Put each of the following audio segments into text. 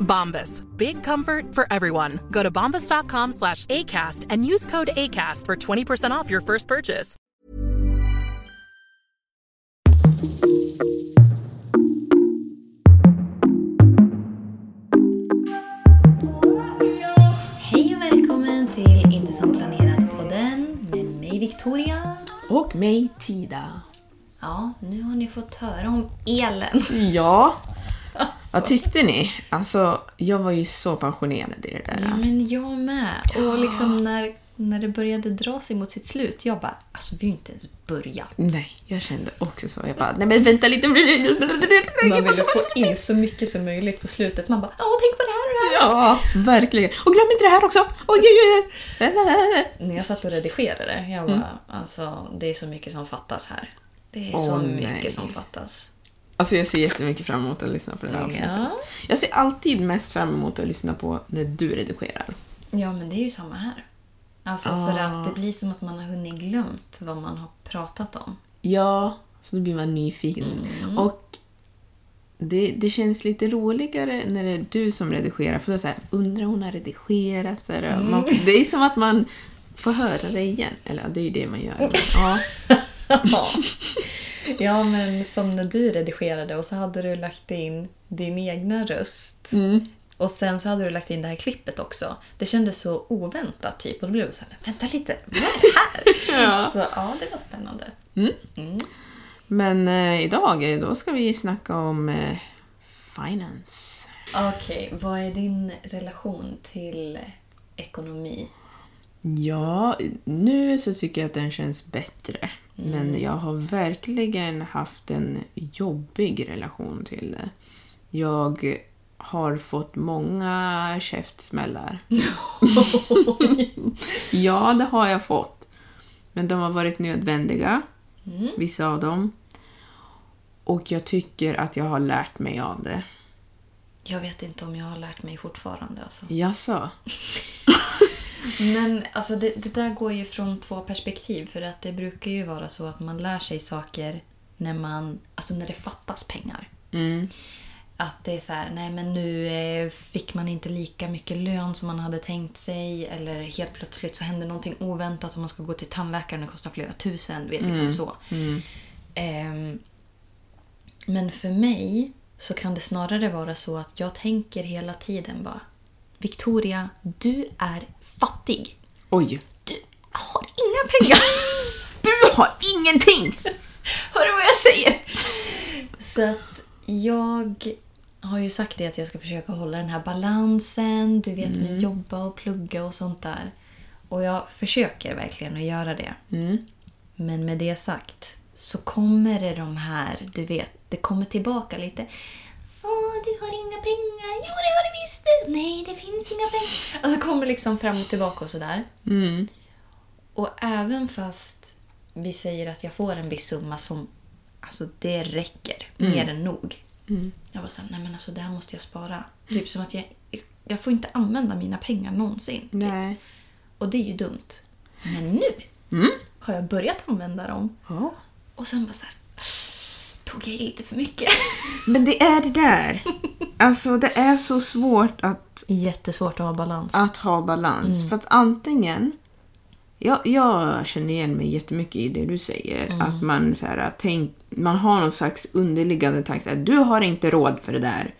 Bombas. Big comfort for everyone. Go to bombas.com slash ACAST and use code ACAST for 20% off your first purchase. Hej och välkommen till Inte som planerat-podden med mig Victoria. Och mig Tida. Ja, nu har ni fått höra om elen. Ja. Vad tyckte ni? Alltså, jag var ju så passionerad i det där. Ja, men jag med. Och liksom när, när det började dra sig mot sitt slut, jag bara, alltså vi har ju inte ens börjat. Nej, jag kände också så. Jag bara, nej men vänta lite. Man ville få in så mycket som möjligt på slutet. Man bara, åh tänk på det här och det här. Ja, verkligen. Och glöm inte det här också. Oj. När jag satt och redigerade, jag bara, alltså det är så mycket som fattas här. Det är så nej. mycket som fattas. Alltså jag ser jättemycket fram emot att lyssna på det här avsnittet. Ja. Jag ser alltid mest fram emot att lyssna på när du redigerar. Ja, men det är ju samma här. Alltså för att det blir som att man har hunnit glömt vad man har pratat om. Ja, så då blir man nyfiken. Och det, det känns lite roligare när det är du som redigerar, för då är så här, undrar hon har redigerat? Så här, man, det är som att man får höra det igen. Eller det är ju det man gör. Ja. Ja. ja, men som när du redigerade och så hade du lagt in din egna röst. Och sen så hade du lagt in det här klippet också. Det kändes så oväntat typ. Och då blev det så här, vänta lite, vad är det här? Så ja, det var spännande. Men eh, idag, eh, då ska vi snacka om eh, finance. Okej, vad är din relation till ekonomi? Ja, nu så tycker jag att den känns bättre. Men jag har verkligen haft en jobbig relation till det. Jag har fått många käftsmällar. ja, det har jag fått. Men de har varit nödvändiga, vissa av dem. Och jag tycker att jag har lärt mig av det. Jag vet inte om jag har lärt mig fortfarande. Alltså. Jaså? Men alltså det, det där går ju från två perspektiv. För att det brukar ju vara så att man lär sig saker när, man, alltså när det fattas pengar. Att det är så här, nej men nu eh, fick man inte lika mycket lön som man hade tänkt sig. Eller helt plötsligt så händer någonting oväntat och man ska gå till tandläkaren och det kostar flera tusen. Du vet, liksom så. Ehm, men för mig så kan det snarare vara så att jag tänker hela tiden bara Victoria, du är fattig. Oj! Du har inga pengar. Du har ingenting! Hör du vad jag säger? Så att jag har ju sagt det att jag ska försöka hålla den här balansen. Du vet med jobba och plugga och sånt där. Och jag försöker verkligen att göra det. Men med det sagt så kommer det de här, du vet, det kommer tillbaka lite. Åh, du har inga pengar. Jo, det har du visst det. Nej, det finns inga pengar. Och så kommer liksom fram och tillbaka och sådär. Och även fast vi säger att jag får en viss summa som alltså det räcker mer än nog. Jag var såhär, nej men alltså det här måste jag spara. Typ som att jag, jag får inte använda mina pengar någonsin. Typ. Nej. Och det är ju dumt. Men nu har jag börjat använda dem. Ja. Och sen bara så här, tog jag i lite för mycket. Men det är det där. Alltså det är så svårt att, Jättesvårt att ha balans. att ha balans. För att antingen... Jag, jag känner igen mig jättemycket i det du säger. Att man, så här, tänk, man har någon slags underliggande tanke. Här, du har inte råd för det där.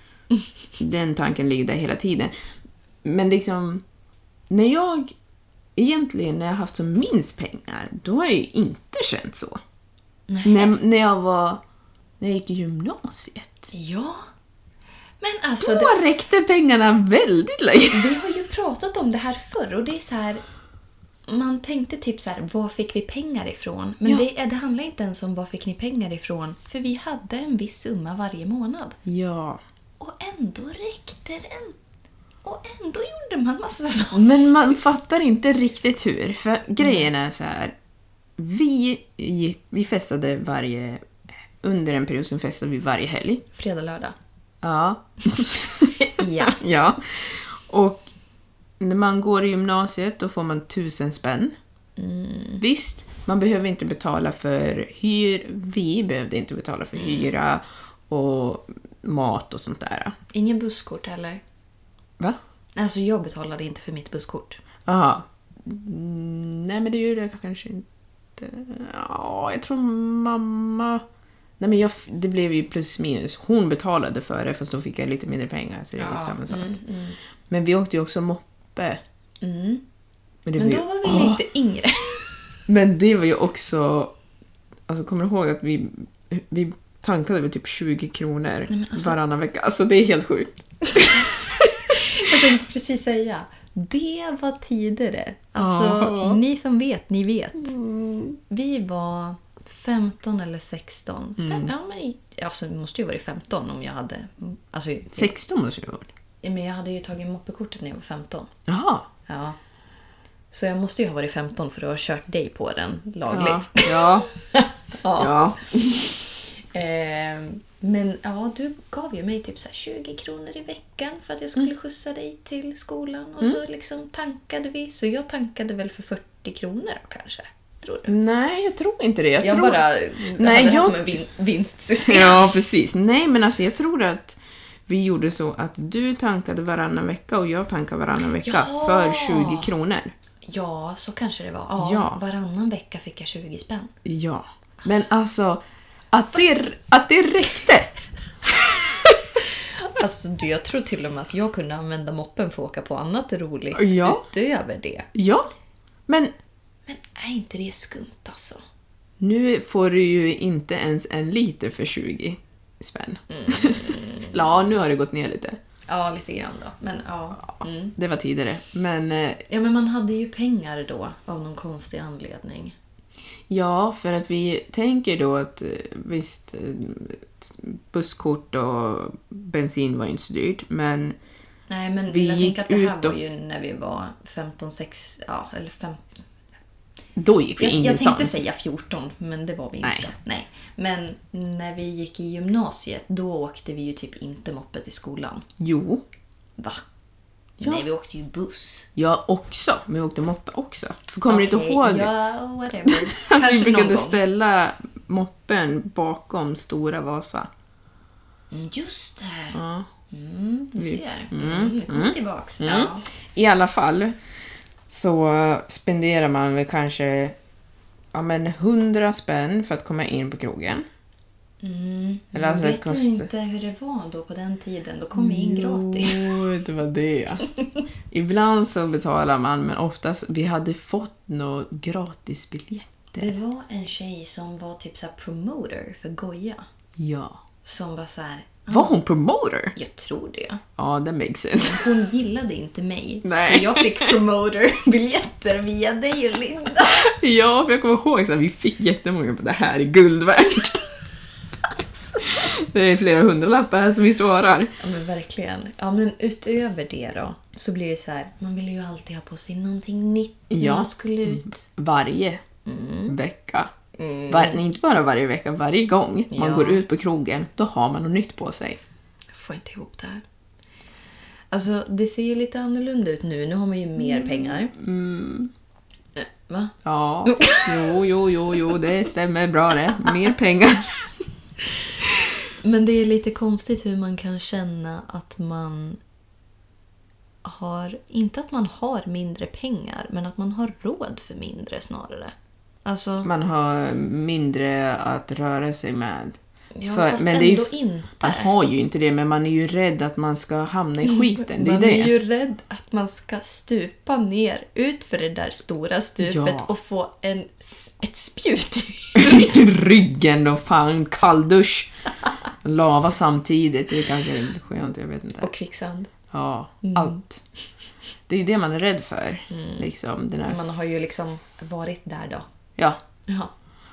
Den tanken ligger där hela tiden. Men liksom, när jag egentligen när jag haft som minst pengar, då har jag ju inte känt så. När, när jag var, när jag gick i gymnasiet. Ja. Men alltså, Då det, räckte pengarna väldigt länge. vi har ju pratat om det här förr och det är så här... Man tänkte typ så här, var fick vi pengar ifrån? Men Ja. det, det handlar inte ens om var fick ni pengar ifrån. För vi hade en viss summa varje månad. Ja. Och ändå räckte den. Och ändå gjorde man massa saker. Men man fattar inte riktigt hur. För grejen är så här. Vi, vi festade varje... Under en period så festade vi varje helg. Fredag, lördag. Ja. Ja. ja. Och när man går i gymnasiet då får man tusen spänn. Visst, man behöver inte betala för hyr. Vi behövde inte betala för hyra och mat och sånt där. Ingen busskort heller. Va? Alltså jag betalade inte för mitt busskort. Jaha. Mm, nej, men det gjorde jag kanske inte. Ja, jag tror mamma... Nej, men jag, det blev ju plus minus. Hon betalade för det, fast då fick jag lite mindre pengar. Så det är ju samma sak. Men vi åkte ju också moppe. Men, det Men var då ju, var vi lite yngre. men det var ju också... Alltså, kommer du ihåg att vi, vi tankade väl typ 20 kronor varannan vecka? Alltså, det är helt sjukt. Jag tänkte precis säga. Det var tidigare. Alltså, Ja. ni som vet, ni vet. Vi var 15 eller 16. Fem, ja, men, alltså, det måste ju varit 15 om jag hade... Alltså, 16 måste det ha varit. men jag hade ju tagit moppekortet när jag var 15. Jaha. Ja. Så jag måste ju ha varit 15 för att ha kört dig på den lagligt. Ja. Ja. ja. Eh, men ja, du gav ju mig typ så här 20 kronor i veckan för att jag skulle skjutsa dig till skolan. Och så liksom tankade vi. Så jag tankade väl för 40 kronor då, kanske. Tror du? Nej, jag tror inte det. Jag, Jag tror... bara Nej, hade det här jag- som en vin- vinstsystem. Ja, precis. Nej, men alltså jag tror att vi gjorde så att du tankade varannan vecka och jag tankade varannan vecka Ja. för 20 kronor. Ja, så kanske det var. Ja, Ja. Varannan vecka fick jag 20 spänn. Ja. Men alltså, att det, att det räckte! Alltså, du, jag tror till och med att jag kunde använda moppen för att åka på annat roligt Ja. utöver det. Ja. Men Men är inte det skumt alltså? nu får du ju inte ens en liter för 20 spänn. ja, nu har det gått ner lite. Ja, lite grann då. Men ja. Mm. Det var tidigare. Men eh, Ja, men man hade ju pengar då av någon konstig anledning. Ja, för att vi tänker då att eh, visst, eh, busskort och bensin var ju inte så dyrt, men Nej, men Vi jag gick tänker att det här ut var ju när vi var 15, 6, ja, eller 15. Då gick vi Jag, jag ingenstans. tänkte säga 14, men det var vi Nej. inte. Nej. Men när vi gick i gymnasiet, då åkte vi ju typ inte moppe till skolan. Jo, Va? Ja. Nej, vi åkte ju buss. jag också, men vi åkte moppe också. För kommer du inte ihåg Ja, whatever. att vi Kanske någon brukade gång. ställa moppen bakom Stora Vasa? Mm, Just det. Ja. Mm, du ser. Mm, det kommer tillbaks. Ja. I alla fall så spenderar man väl kanske ja, men 100 spänn för att komma in på krogen. Mm. Eller alltså, Vet du kostar- inte hur det var då på den tiden? Då kom vi in gratis. Jo, det var det. Ibland så betalar man, men oftast, vi hade fått några gratisbiljetter. Det var en tjej som var typ så här promoter för Goya. Ja. Som var så här. Var hon promoter? Jag tror det. Ja, that makes sense. Hon gillade inte mig. Nej. Så jag fick promoter-biljetter via dig och Linda. ja, för jag kommer ihåg att vi fick jättemånga på det här är guld värt. det är flera hundralappar som vi svarar. Ja men verkligen. Ja men utöver det då. Så blir det så här. Man ville ju alltid ha på sig någonting nytt när Ja. man skulle ut. Varje vecka. Var, nej, inte bara varje vecka, varje gång man Ja. går ut på krogen, då har man något nytt på sig. Jag får inte ihop det här. Alltså det ser ju lite annorlunda ut nu. Nu har man ju mer pengar. Va? Ja, jo, jo, jo, jo, det stämmer bra det. Mer pengar. Men det är lite konstigt hur man kan känna att man har, inte att man har mindre pengar, men att man har råd för mindre snarare. Alltså, Man har mindre att röra sig med. ja, För- fast men det är ju ändå f- inte. Man har ju inte det, men man är ju rädd att man ska hamna i skiten. Det är man det. är ju rädd att man ska stupa ner ut för det där stora stupet Ja. och få en, ett spjut. I ryggen och fan kalldusch. Lava samtidigt. Det är kanske inte skönt, jag vet inte. och kvicksand. Ja, Mm. allt. Det är ju det man är rädd för. Liksom, den här, Man har ju liksom varit där då. Ja. Ja.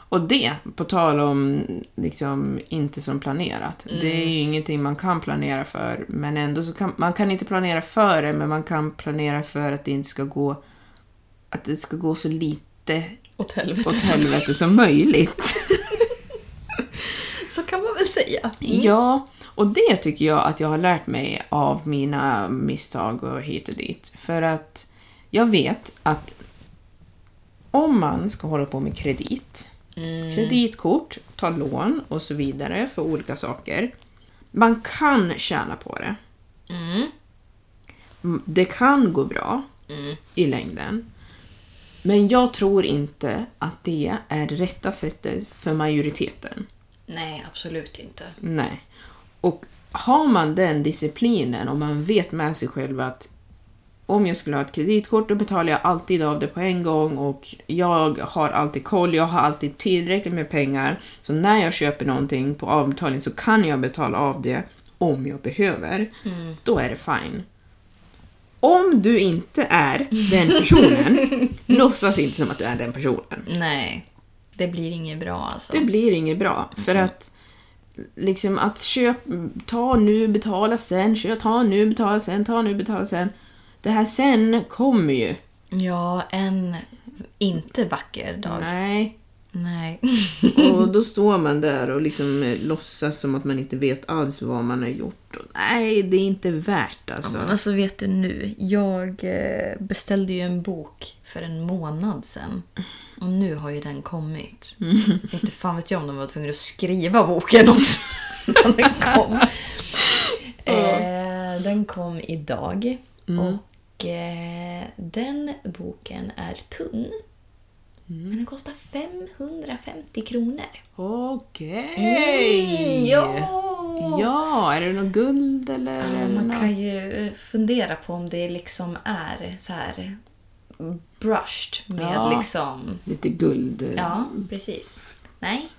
Och det, på tal om liksom inte som planerat. Det är ju ingenting man kan planera för. Men ändå så kan man kan inte planera för det, men man kan planera för att det inte ska gå att det ska gå så lite Åt helvete. åt helvete som möjligt. Så kan man väl säga. Ja, och det tycker jag att jag har lärt mig av mina misstag och hit och dit. För att jag vet att om man ska hålla på med kredit, kreditkort, ta lån och så vidare för olika saker. Man kan tjäna på det. Mm, Det kan gå bra i längden. Men jag tror inte att det är rätta sättet för majoriteten. Nej, absolut inte. Nej. Och har man den disciplinen och man vet med sig själv att om jag skulle ha ett kreditkort då betalar jag alltid av det på en gång och jag har alltid koll, jag har alltid tillräckligt med pengar. Så när jag köper någonting på avbetalning så kan jag betala av det om jag behöver. Då är det fine. Om du inte är den personen, låtsas inte som att du är den personen. Nej, det blir inget bra alltså. Det blir inget bra. För att liksom att köp, ta nu, betala sen, köp, ta nu, betala sen, ta nu, betala sen. Det här sen kommer ju. Ja, en inte vacker dag. Nej. Nej. Och då står man där och liksom eh, låtsas som att man inte vet alls vad man har gjort. Och nej, det är inte värt alltså. Men alltså vet du nu, jag eh, beställde ju en bok för en månad sedan. Och nu har ju den kommit. Inte fan vet jag om de var tvungna att skriva boken också. den kom. Eh, den kom idag. Och eh, den boken är tunn. Men den kostar 550 kronor. Okej! Ja! Ja, är det något guld eller? Ja, man något- kan ju fundera på om det liksom är så här brushed med Ja. liksom... Lite guld. Ja, precis. Nej,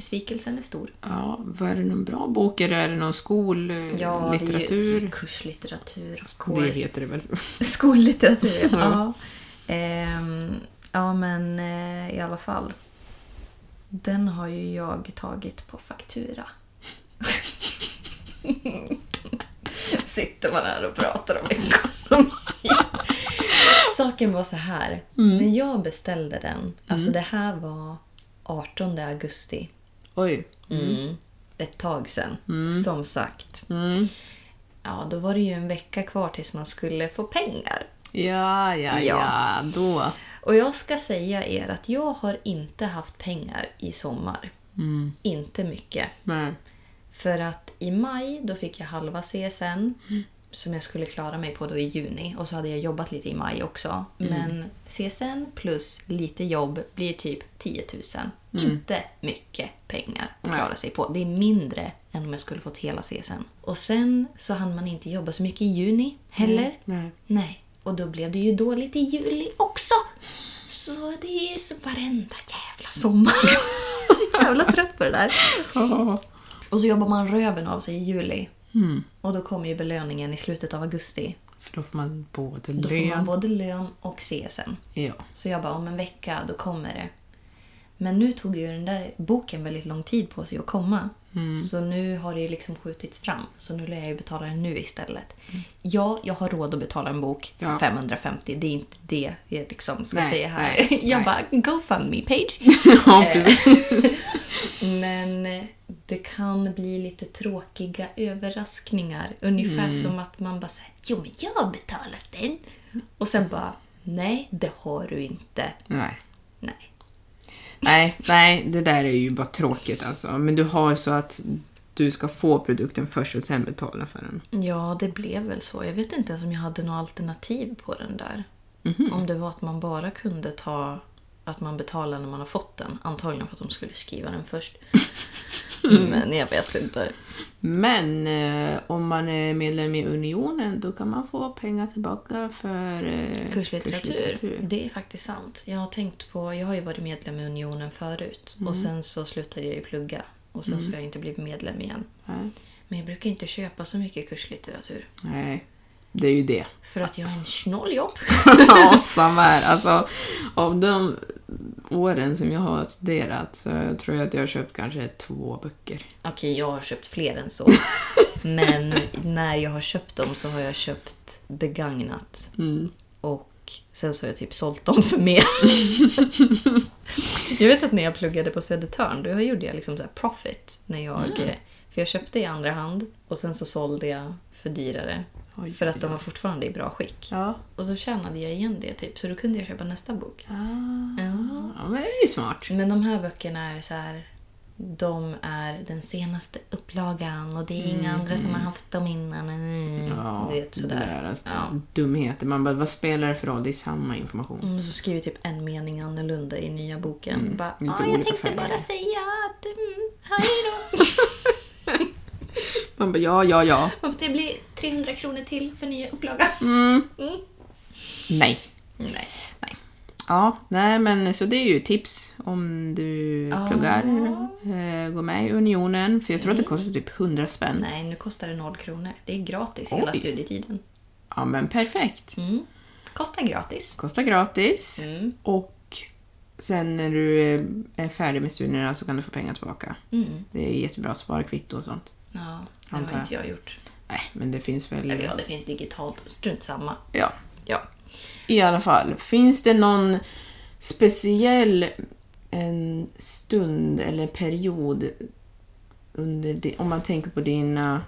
besvikelsen är stor. Ja, var det någon bra bok eller är det någon skollitteratur? det är ju kurslitteratur, of det heter det väl? Skollitteratur, ja. Ehm, ja, men eh, i alla fall. Den har ju jag tagit på faktura. Sitter man här och pratar om ekonomi. Saken var så här. När jag beställde den, alltså det här var 18 augusti. Oj. Mm. Ett tag sedan, som sagt. Mm. Ja, då var det ju en vecka kvar tills man skulle få pengar. Ja, ja, Ja. ja, då. Och jag ska säga er att jag har inte haft pengar i sommar. Inte mycket. Nej. För att i maj då fick jag halva CSN som jag skulle klara mig på då i juni. Och så hade jag jobbat lite i maj också. Men CSN plus lite jobb blir typ 10 000. Inte mycket pengar att klara sig på. Det är mindre än om jag skulle fått hela CSN. Och sen så hann man inte jobba så mycket i juni heller. Nej. Nej. Och då blev det ju dåligt i juli också. Så det är ju så varenda jävla sommar. så jävla trött på det där. Och så jobbar man röven av sig i juli. Och då kommer ju belöningen i slutet av augusti. För då får man både Då får lön... man både lön och CSN. Ja. Så jag bara, om en vecka, då kommer det. Men nu tog ju den där boken väldigt lång tid på sig att komma. Så nu har det liksom skjutits fram. Så nu lär jag ju betala den nu istället. Ja, jag har råd att betala en bok för Ja. 550. Det är inte det jag liksom ska Nej, säga här. nej, jag nej. bara, GoFundMe-page. ja, precis. Men eh, det kan bli lite tråkiga överraskningar. Ungefär som att man bara säger jo men jag har betalat den. Och sen bara, Nej, det har du inte. Nej. Nej. Nej, nej, det där är ju bara tråkigt alltså. Men du har så att du ska få produkten först och sen betala för den. Ja, det blev väl så. Jag vet inte ens om jag hade något alternativ på den där. Mhm. Om det var att man bara kunde ta att man betalar när man har fått den. Antagligen för att de skulle skriva den först. Men jag vet inte. Men eh, om man är medlem i Unionen då kan man få pengar tillbaka för eh, Kurslitteratur. Det är faktiskt sant. Jag har tänkt på, jag har ju varit medlem i Unionen förut. Och sen så slutade jag ju plugga. Och sen så har jag inte blivit medlem igen. Nej. Men jag brukar inte köpa så mycket kurslitteratur. Nej, det är ju det. För att jag har en snåljobb. ja, samma här. Alltså, av de åren som jag har studerat så tror jag att jag har köpt kanske två böcker. Okej, jag har köpt fler än så. Men när jag har köpt dem så har jag köpt begagnat. Och sen så har jag typ sålt dem för mer. jag vet att när jag pluggade på Södertörn, då gjorde jag liksom så här profit. När jag, eh, För jag köpte i andra hand och sen så sålde jag för dyrare. Oj, för att de var fortfarande i bra skick. Ja. Och då tjänade jag igen det typ, så då kunde jag köpa nästa bok. Ah, Ja. ja, men det är ju smart. Men de här böckerna är så här... De är den senaste upplagan och det är inga andra som har haft dem innan. Mm. Ja, du vet, sådär. Det där, alltså, Ja. Dumheter. Man bara, vad spelar det för roll? Det är samma information. Mm, så skriver typ en mening annorlunda i nya boken. Bara, lite ah, jag tänkte färger." bara säga att mm, hej då. Man bara, ja, ja, ja. Och det blir 300 kronor till för nya upplaga. Nej. Nej. Nej. Ja, nej men så det är ju tips om du Ja. pluggar. Eh, gå med i Unionen. För jag tror att det kostar typ 100 spänn. Nej, nu kostar det noll kronor. Det är gratis hela Oj. studietiden. Ja men perfekt. Mm. Kostar gratis. Kostar gratis. Mm. Och sen när du är- är färdig med studierna så kan du få pengar tillbaka. Mm. Det är jättebra. Sparkvitto och sånt. Ja, det har jag. inte jag gjort. Nej, men det finns väl... Eller ja, det finns digitalt. Strunt samma. Ja. Ja. I alla fall, finns det någon speciell en stund eller period under di- om man tänker på din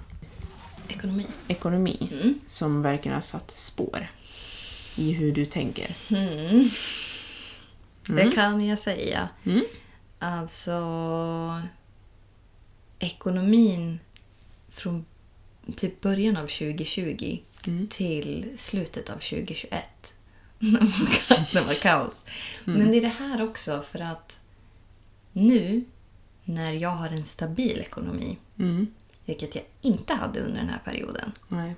Ekonomi. ekonomi Mm. som verkligen har satt spår i hur du tänker? Det kan jag säga. Mm. Alltså... Ekonomin från typ början av 2020 till slutet av 2021. det var kaos. Men det är det här också för att nu när jag har en stabil ekonomi, Mm. vilket jag inte hade under den här perioden, Nej.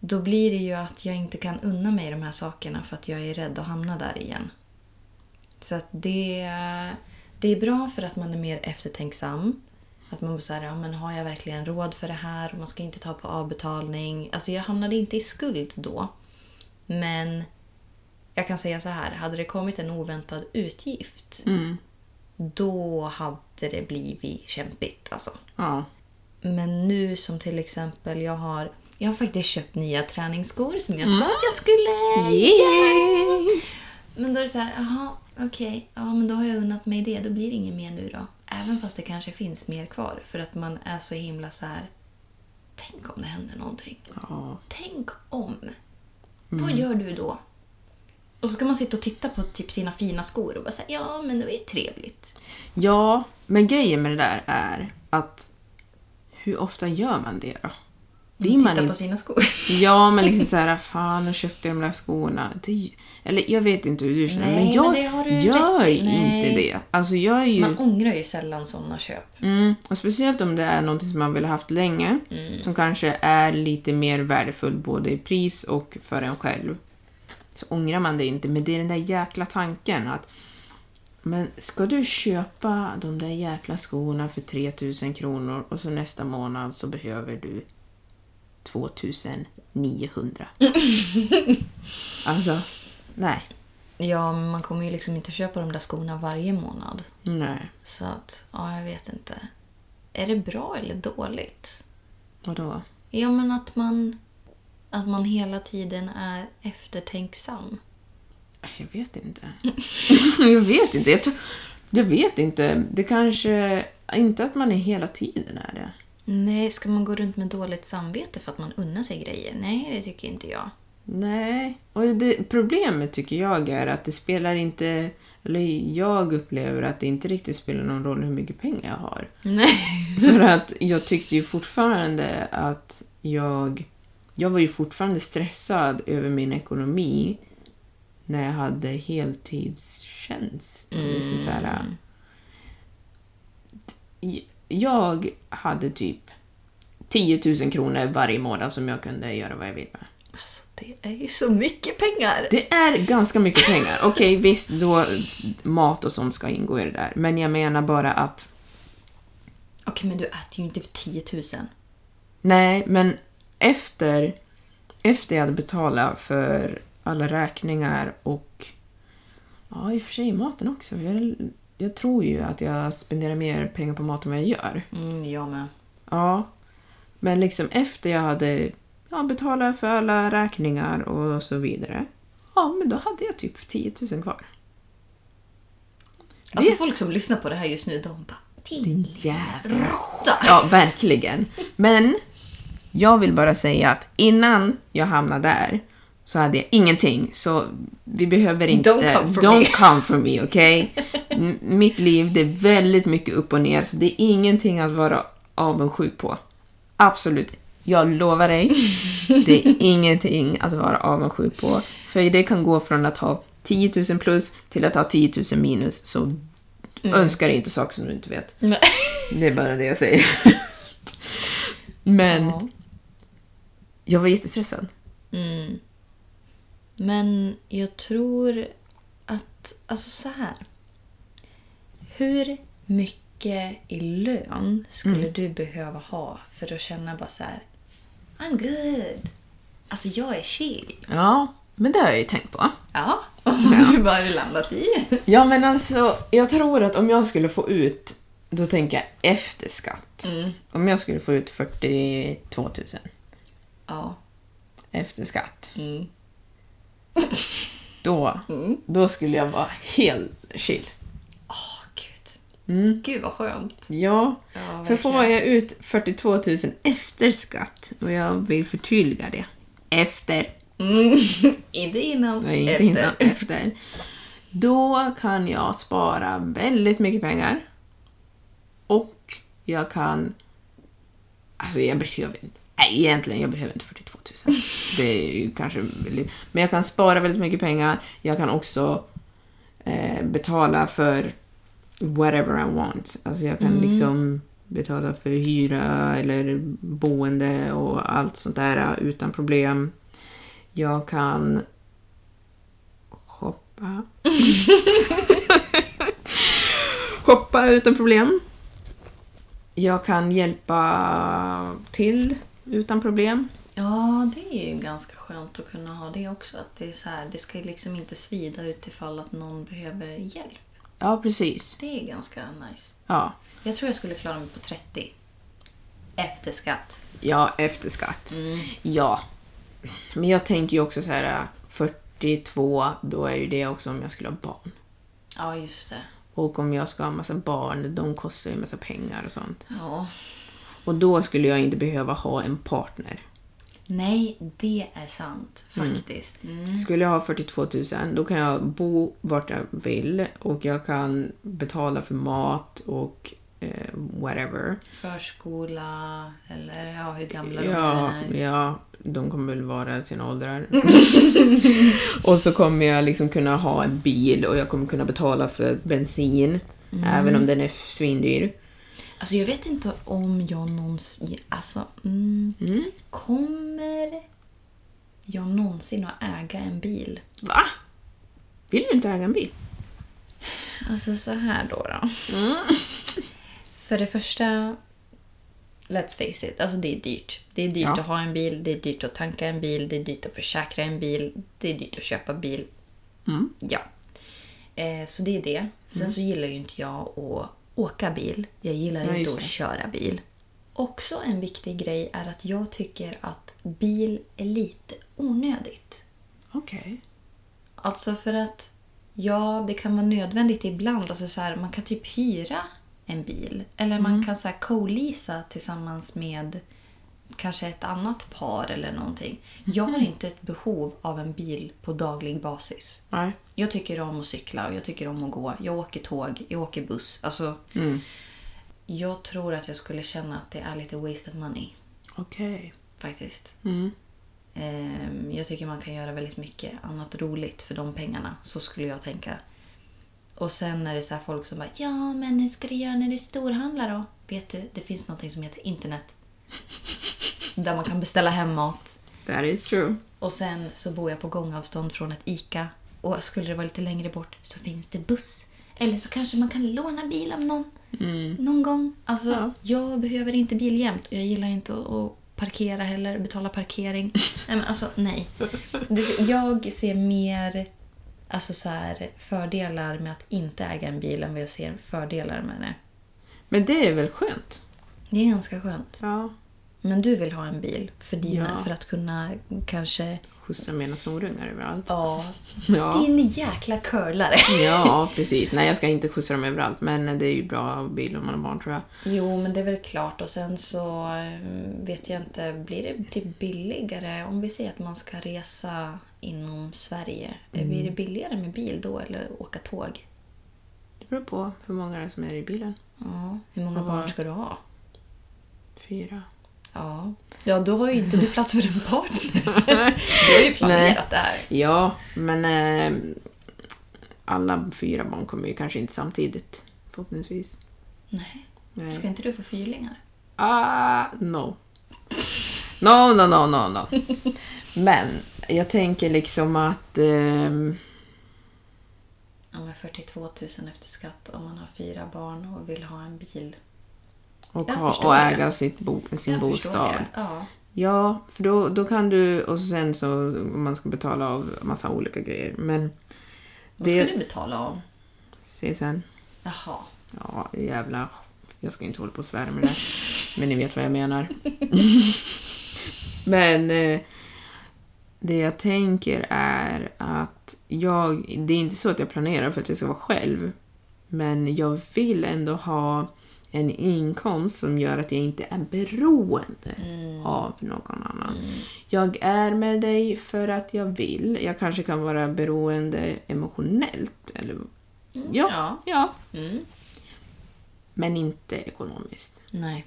då blir det ju att jag inte kan unna mig de här sakerna för att jag är rädd att hamna där igen. Så att det, det är bra för att man är mer eftertänksam. Att man bara säger, ja men har jag verkligen råd för det här? Och man ska inte ta på avbetalning. Alltså jag hamnade inte i skuld då. Men jag kan säga så här, hade det kommit en oväntad utgift Mm. då hade det blivit kämpigt alltså. Ja. Men nu som till exempel, jag har, jag har faktiskt köpt nya träningsskor som jag sa att jag skulle. Yay! Men då är det så här, jaha, okej, ja men då har jag unnat mig det, då blir det inget mer nu då. Även fast det kanske finns mer kvar för att man är så himla så här. tänk om det händer någonting. Ja. Tänk om. Vad gör du då? Och så ska man sitta och titta på typ sina fina skor och bara säga ja men det var ju trevligt. ja, men grejen med det där är att hur ofta gör man det då? Blir man Titta inte- på sina skor. Ja, men liksom så här, fan, nu köpte jag de där skorna. Det, eller jag vet inte hur du känner, Nej, men jag men gör inte det. Alltså jag är ju... Man ångrar ju sällan sådana köp. Mm, och speciellt om det är något som man vill ha haft länge, Mm. som kanske är lite mer värdefullt både i pris och för en själv. Så ångrar man det inte, men det är den där jäkla tanken att men ska du köpa de där jäkla skorna för 3000 kronor och så nästa månad så behöver du 2900. alltså, nej. Ja, men man kommer ju liksom inte köpa de där skorna varje månad. Nej. Så att, ja, jag vet inte. Är det bra eller dåligt? Vadå? Ja, men att man, att man hela tiden är eftertänksam. Jag vet inte. jag vet inte. Jag, jag vet inte. Det kanske... Inte att man är hela tiden är det. Nej, ska man gå runt med dåligt samvete för att man unnar sig grejer? Nej, det tycker inte jag. Nej. Och det, problemet tycker jag är att det spelar inte... Eller jag upplever att det inte riktigt spelar någon roll hur mycket pengar jag har. Nej. För att jag tyckte ju fortfarande att jag... Jag var ju fortfarande stressad över min ekonomi när jag hade heltidstjänst. Liksom så här, jag hade typ 10 000 kronor varje månad som jag kunde göra vad jag ville med. Det är ju så mycket pengar. Det är ganska mycket pengar. Okej, visst, då mat och sånt ska ingå i det där. Men jag menar bara att... Okej, men du äter ju inte för 10 000. Nej, men efter, efter jag hade betalat för alla räkningar och... Ja, i och för sig maten också. Jag, jag tror ju att jag spenderar mer pengar på mat än vad jag gör. Mm, jag med. Ja. Men liksom efter jag hade ja, betalat för alla räkningar och så vidare. Ja, men då hade jag typ 10 000 kvar. Alltså Det- folk som lyssnar på det här just nu, de bara... Din jävla råtta! Ja, verkligen. Men jag vill bara säga att innan jag hamnade där så hade jag ingenting. Så vi behöver inte... Don't come for don't me. come for me? M- Mitt liv, det är väldigt mycket upp och ner, så det är ingenting att vara avundsjuk på. Absolut. Jag lovar dig, det är ingenting att vara avundsjuk på. För det kan gå från att ha 10 000 plus till att ha 10 000 minus. Så önskar inte saker som du inte vet. Nej. Det är bara det jag säger. Men Ja. jag var jättestressad. Mm. Men jag tror att, alltså så här. Hur mycket i lön skulle du behöva ha för att känna bara så här. I'm good. Alltså jag är chill. Ja, men det har jag ju tänkt på. Ja, hur har du landat i? Ja, men alltså, jag tror att om jag skulle få ut, då tänker jag efter skatt. Om jag skulle få ut 42 000 Ja. efter skatt, Mm. då, då skulle jag vara helt chill. Mm. Gud vad skönt. Ja, Ja, för får jag ut 42 000 efter skatt, och jag vill förtydliga det, efter Mm. inte innan, Nej, inte efter. innan, efter. Då kan jag spara väldigt mycket pengar. Och jag kan... Alltså jag behöver inte... Nej, egentligen jag behöver inte 42 000. Det är ju kanske väldigt... Men jag kan spara väldigt mycket pengar. Jag kan också eh, betala för whatever I want. Alltså jag kan liksom betala för hyra eller boende och allt sånt där utan problem. Jag kan shoppa. shoppa utan problem. Jag kan hjälpa till utan problem. Ja, det är ju ganska skönt att kunna ha det också. Att det, är så här, det ska liksom inte svida utifall att någon behöver hjälp. Ja, precis. Det är ganska nice. Ja, Jag tror jag skulle klara mig på 30. Efter skatt. ja efter skatt. Ja. Men jag tänker ju också så här 42, då är ju det också om jag skulle ha barn. Ja, just det. Och om jag ska ha massa barn, de kostar ju massa pengar och sånt. Ja. Och då skulle jag inte behöva ha en partner. Nej, det är sant faktiskt. Mm. Skulle jag ha 42 000, då kan jag bo vart jag vill och jag kan betala för mat och eh, whatever. Förskola eller ja, hur gamla de Ja, är. ja, de kommer väl vara sina åldrar. och så kommer jag liksom kunna ha en bil och jag kommer kunna betala för bensin, även om den är svindyr. Alltså jag vet inte om jag någonsin... Alltså, mm, kommer jag någonsin att äga en bil? Va? Vill du inte äga en bil? Alltså så här då. då. För det första, let's face it, alltså det är dyrt. Det är dyrt Ja. att ha en bil, det är dyrt att tanka en bil, det är dyrt att försäkra en bil, det är dyrt att köpa bil. Mm. Ja. Eh, så det är det. Sen så gillar ju inte jag att åka bil. Jag gillar Ja, inte att köra bil. Också en viktig grej är att jag tycker att bil är lite onödigt. Okej. Alltså för att ja, det kan vara nödvändigt ibland. Alltså så här, man kan typ hyra en bil. Eller man kan så här co-leasa tillsammans med kanske ett annat par eller någonting. Jag har inte ett behov av en bil på daglig basis. Nej. Jag tycker om att cykla och jag tycker om att gå. Jag åker tåg, jag åker buss. Alltså, Jag tror att jag skulle känna att det är lite wasted money. Okej. Faktiskt. Mm. Ehm, Jag tycker man kan göra väldigt mycket annat roligt för de pengarna. Så skulle jag tänka. Och sen är det så här folk som bara Ja, men hur ska du göra när du storhandlar då? Vet du, det finns något som heter internet. Där man kan beställa hem mat. That is true. Och sen så bor jag på gångavstånd från ett ICA. Och skulle det vara lite längre bort så finns det buss. Eller så kanske man kan låna bil av någon. Någon gång. Alltså, Ja. jag behöver inte bil jämt. Jag gillar inte att, parkera heller, betala parkering. nej, men alltså, nej. Jag ser mer alltså, så här, fördelar med att inte äga en bil än vad jag ser fördelar med det. Men det är väl skönt? Det är ganska skönt. Ja. Men du vill ha en bil för, dina, Ja. för att kunna kanske... Skjutsa mina snorungar överallt. Ja, Ja. din jäkla curlare. Ja, precis. Nej, jag ska inte skjutsa dem överallt, men det är ju bra bil om man har barn, tror jag. Jo, men det är väl klart. Och sen så eh, vet jag inte, blir det typ billigare om vi säger att man ska resa inom Sverige? Eh, Blir det billigare med bil då eller åka tåg? Det beror på hur många det är som är i bilen. Ja, hur många barn ska du ha? Fyra. Ja, ja då har ju inte du plats för en partner. Du har ju planerat det här. Ja, men eh, alla fyra barn kommer ju kanske inte samtidigt, förhoppningsvis. Nej, Nej. ska inte du få fyrlingar? Ah, no. No, no, no, no, no. Men jag tänker liksom att... ehm, Ja, men 42 000 efter skatt om man har fyra barn och vill ha en bil. Och, ha, och det. äga sitt bo, sin Jag bostad. Ja. Ja, för då, då kan du... Och sen så man ska betala av massa olika grejer. Men Vad det... ska du betala av? Se sen. Jaha. Ja, jävla... Jag ska inte hålla på och svära med det. Men ni vet vad jag menar. Men eh, det jag tänker är att jag... Det är inte så att jag planerar för att jag ska vara själv. Men jag vill ändå ha en inkomst som gör att jag inte är beroende av någon annan. Jag är med dig för att jag vill. Jag kanske kan vara beroende emotionellt. Eller, ja, Ja. ja. Mm. Men inte ekonomiskt. Nej.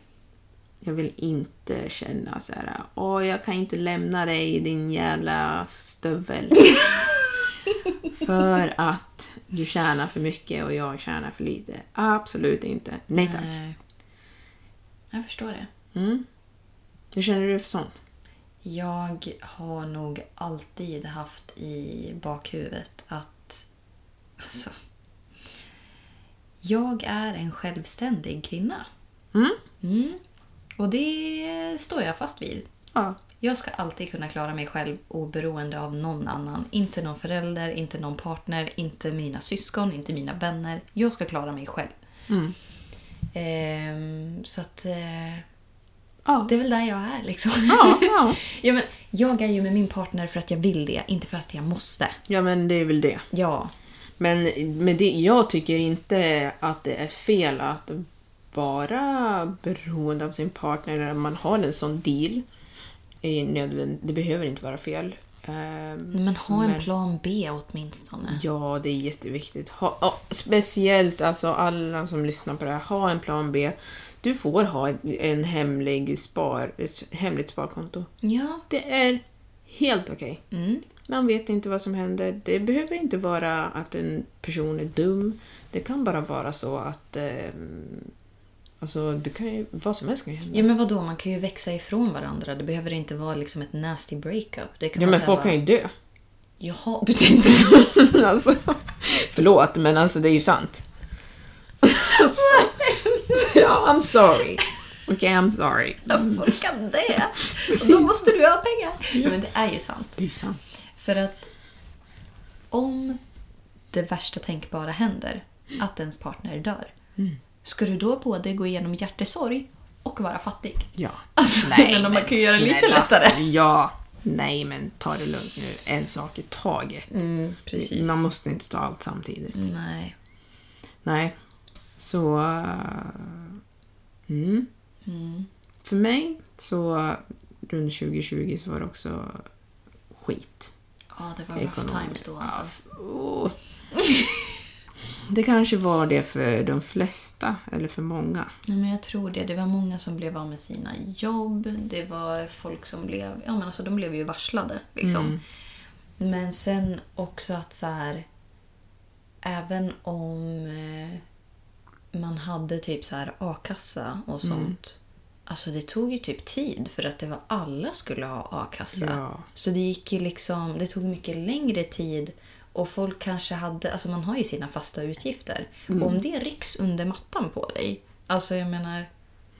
Jag vill inte känna så här, åh jag kan inte lämna dig din jävla stövel. för att du tjänar för mycket och jag tjänar för lite. Absolut inte. Nej tack. Nej. Jag förstår det. Mm. Hur känner du för sånt? Jag har nog alltid haft i bakhuvudet att... Alltså, jag är en självständig kvinna. Mm. Mm. Och det står jag fast vid. Ja. Jag ska alltid kunna klara mig själv oberoende av någon annan. Inte någon förälder, inte någon partner, inte mina syskon, inte mina vänner. Jag ska klara mig själv. Mm. Ehm, så att... Eh, Ja. det är väl där jag är liksom. Ja, ja. ja, men jag är ju med min partner för att jag vill det, inte för att jag måste. ja, men det är väl det. Ja. Men med det, jag tycker inte att det är fel att vara beroende av sin partner när man har en sån deal. Är nödvänd, det behöver inte vara fel. Ehm, Men ha en Men- plan B åtminstone. Ja, det är jätteviktigt. Ha, ja, speciellt alltså alla som lyssnar på det här, ha en plan B. Du får ha en, en hemlig spar, hemligt sparkonto. Ja. Det är helt okej. Mm. Man vet inte vad som händer. Det behöver inte vara att en person är dum. Det kan bara vara så att... Eh, alltså, det kan ju, vad som helst kan ju hända. Ja men vadå, man kan ju växa ifrån varandra. Det behöver inte vara liksom ett nasty breakup. Det kan Ja, men folk bara, kan ju dö. Jaha, du tänkte så. alltså, förlåt, men alltså det är ju sant. ja, I'm sorry. Okej, I'm sorry. Ja, folk kan det. Och då måste du ha pengar. Ja, men det är ju sant. Det är sant. För att om det värsta tänkbara händer, att ens partner dör, ska du då både gå igenom hjärtesorg och vara fattig? Ja. Alltså, men man kan ju göra det lite lättare. Ja. Nej, men ta det lugnt nu. En sak i taget. Mm, precis. Man måste inte ta allt samtidigt. Nej. Nej. Så... eh, mm. För mig Så runt 2020 så var det också skit. Ja, det var rough times då alltså. Ja. Det kanske var det för de flesta, eller för många. Nej, men jag tror det. Det var många som blev av med sina jobb. Det var folk som blev... Ja, men alltså de blev ju varslade. Liksom. Men sen också att så här... Även om eh, man hade typ så här a-kassa och sånt. Alltså det tog ju typ tid för att det var alla skulle ha a-kassa. Ja. Så det gick ju liksom... Det tog mycket längre tid. Och folk kanske hade... Alltså man har ju sina fasta utgifter. Och om det rycks under mattan på dig. Alltså jag menar...